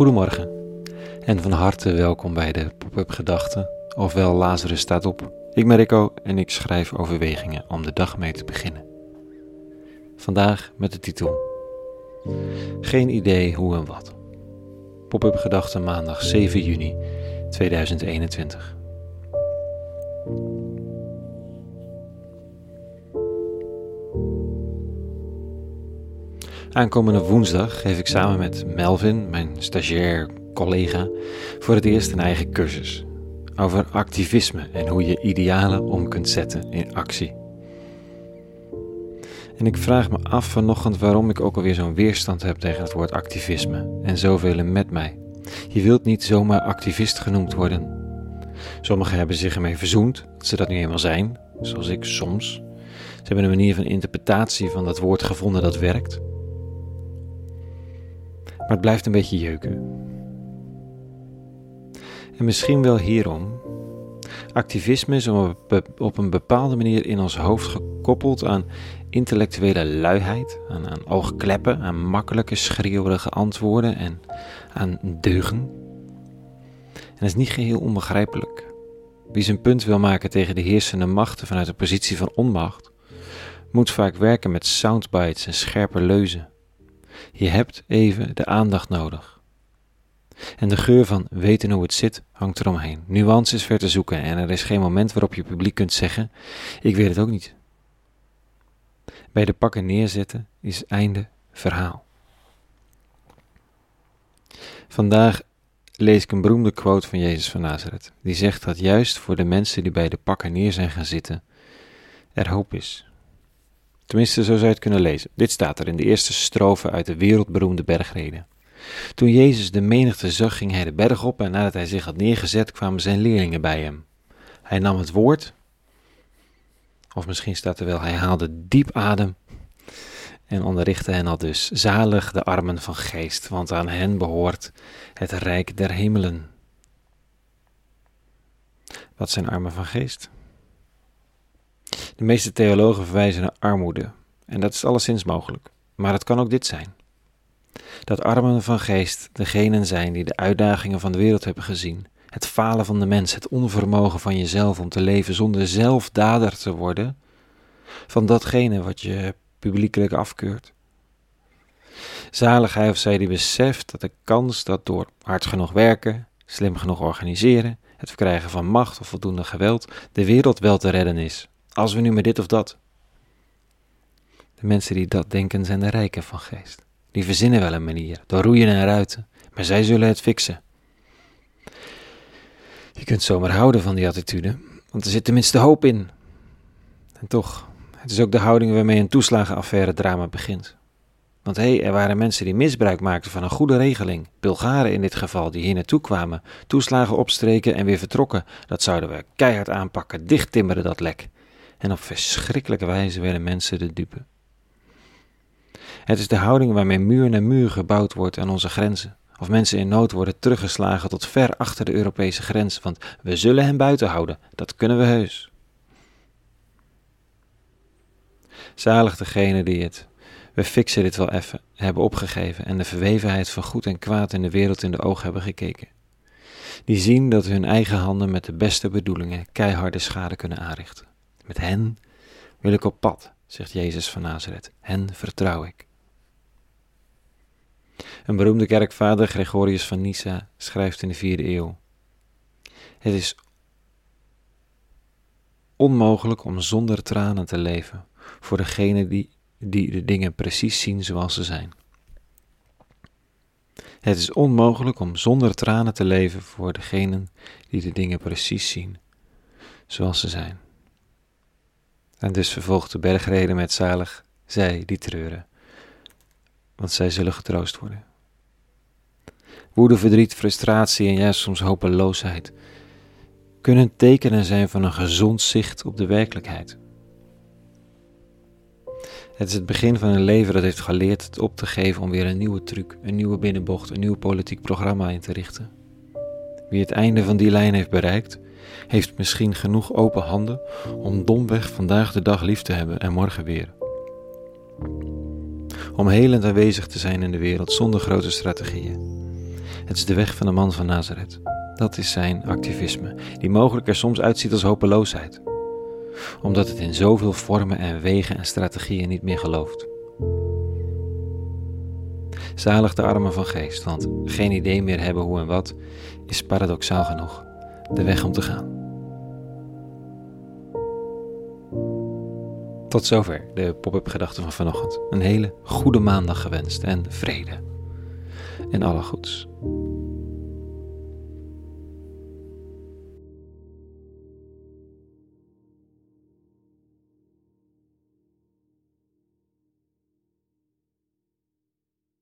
Goedemorgen en van harte welkom bij de Pop-up Gedachten, ofwel Lazarus staat op. Ik ben Rico en ik schrijf overwegingen om de dag mee te beginnen. Vandaag met de titel Geen idee hoe en wat. Pop-up Gedachten maandag 7 juni 2021. Aankomende woensdag geef ik samen met Melvin, mijn stagiair collega, voor het eerst een eigen cursus over activisme en hoe je idealen om kunt zetten in actie. En ik vraag me af vanochtend waarom ik ook alweer zo'n weerstand heb tegen het woord activisme en zoveel met mij. Je wilt niet zomaar activist genoemd worden. Sommigen hebben zich ermee verzoend dat ze dat nu eenmaal zijn, zoals ik soms. Ze hebben een manier van interpretatie van dat woord gevonden dat werkt. Maar het blijft een beetje jeuken. En misschien wel hierom. Activisme is op een bepaalde manier in ons hoofd gekoppeld aan intellectuele luiheid, aan, aan oogkleppen, aan makkelijke, schreeuwerige antwoorden en aan deugen. En dat is niet geheel onbegrijpelijk. Wie zijn punt wil maken tegen de heersende machten vanuit een positie van onmacht, moet vaak werken met soundbites en scherpe leuzen. Je hebt even de aandacht nodig. En de geur van weten hoe het zit hangt eromheen. Nuance is ver te zoeken en er is geen moment waarop je publiek kunt zeggen: Ik weet het ook niet. Bij de pakken neerzetten is einde verhaal. Vandaag lees ik een beroemde quote van Jezus van Nazareth. Die zegt dat juist voor de mensen die bij de pakken neer zijn gaan zitten, er hoop is. Tenminste, zo zou je het kunnen lezen. Dit staat er in de eerste strofe uit de wereldberoemde bergreden. Toen Jezus de menigte zag, ging hij de berg op en nadat hij zich had neergezet, kwamen zijn leerlingen bij hem. Hij nam het woord, of misschien staat er wel, hij haalde diep adem en onderrichtte hen al dus. Zalig de armen van geest, want aan hen behoort het rijk der hemelen. Wat zijn armen van geest? De meeste theologen verwijzen naar armoede, en dat is alleszins mogelijk. Maar het kan ook dit zijn: dat armen van geest degenen zijn die de uitdagingen van de wereld hebben gezien, het falen van de mens, het onvermogen van jezelf om te leven zonder zelf dader te worden van datgene wat je publiekelijk afkeurt. Zalig hij of zij die beseft dat de kans dat door hard genoeg werken, slim genoeg organiseren, het verkrijgen van macht of voldoende geweld, de wereld wel te redden is. Als we nu met dit of dat. De mensen die dat denken zijn de rijken van geest. Die verzinnen wel een manier, door roeien en ruiten, maar zij zullen het fixen. Je kunt zomaar houden van die attitude, want er zit tenminste hoop in. En toch, het is ook de houding waarmee een toeslagenaffaire drama begint. Want hé, hey, er waren mensen die misbruik maakten van een goede regeling. Bulgaren in dit geval, die hier naartoe kwamen, toeslagen opstreken en weer vertrokken. Dat zouden we keihard aanpakken, dicht timmeren dat lek en op verschrikkelijke wijze werden mensen de dupe. Het is de houding waarmee muur na muur gebouwd wordt aan onze grenzen. Of mensen in nood worden teruggeslagen tot ver achter de Europese grens, want we zullen hen buiten houden, dat kunnen we heus. Zalig degene die het, we fixen dit wel even, hebben opgegeven en de verwevenheid van goed en kwaad in de wereld in de ogen hebben gekeken. Die zien dat hun eigen handen met de beste bedoelingen keiharde schade kunnen aanrichten. Met hen wil ik op pad, zegt Jezus van Nazareth. Hen vertrouw ik. Een beroemde kerkvader, Gregorius van Nyssa, schrijft in de vierde eeuw: Het is onmogelijk om zonder tranen te leven voor degenen die, die de dingen precies zien zoals ze zijn. Het is onmogelijk om zonder tranen te leven voor degenen die de dingen precies zien zoals ze zijn. En dus vervolgt de bergreden met zalig zij die treuren, want zij zullen getroost worden. Woede, verdriet, frustratie en juist soms hopeloosheid kunnen tekenen zijn van een gezond zicht op de werkelijkheid. Het is het begin van een leven dat heeft geleerd het op te geven om weer een nieuwe truc, een nieuwe binnenbocht, een nieuw politiek programma in te richten. Wie het einde van die lijn heeft bereikt, heeft misschien genoeg open handen om domweg vandaag de dag lief te hebben en morgen weer. Om helend aanwezig te zijn in de wereld zonder grote strategieën. Het is de weg van de man van Nazareth. Dat is zijn activisme, die mogelijk er soms uitziet als hopeloosheid, omdat het in zoveel vormen en wegen en strategieën niet meer gelooft. Zalig de armen van geest, want geen idee meer hebben hoe en wat is paradoxaal genoeg de weg om te gaan. Tot zover de pop-up gedachten van vanochtend. Een hele goede maandag gewenst en vrede. En alle goeds.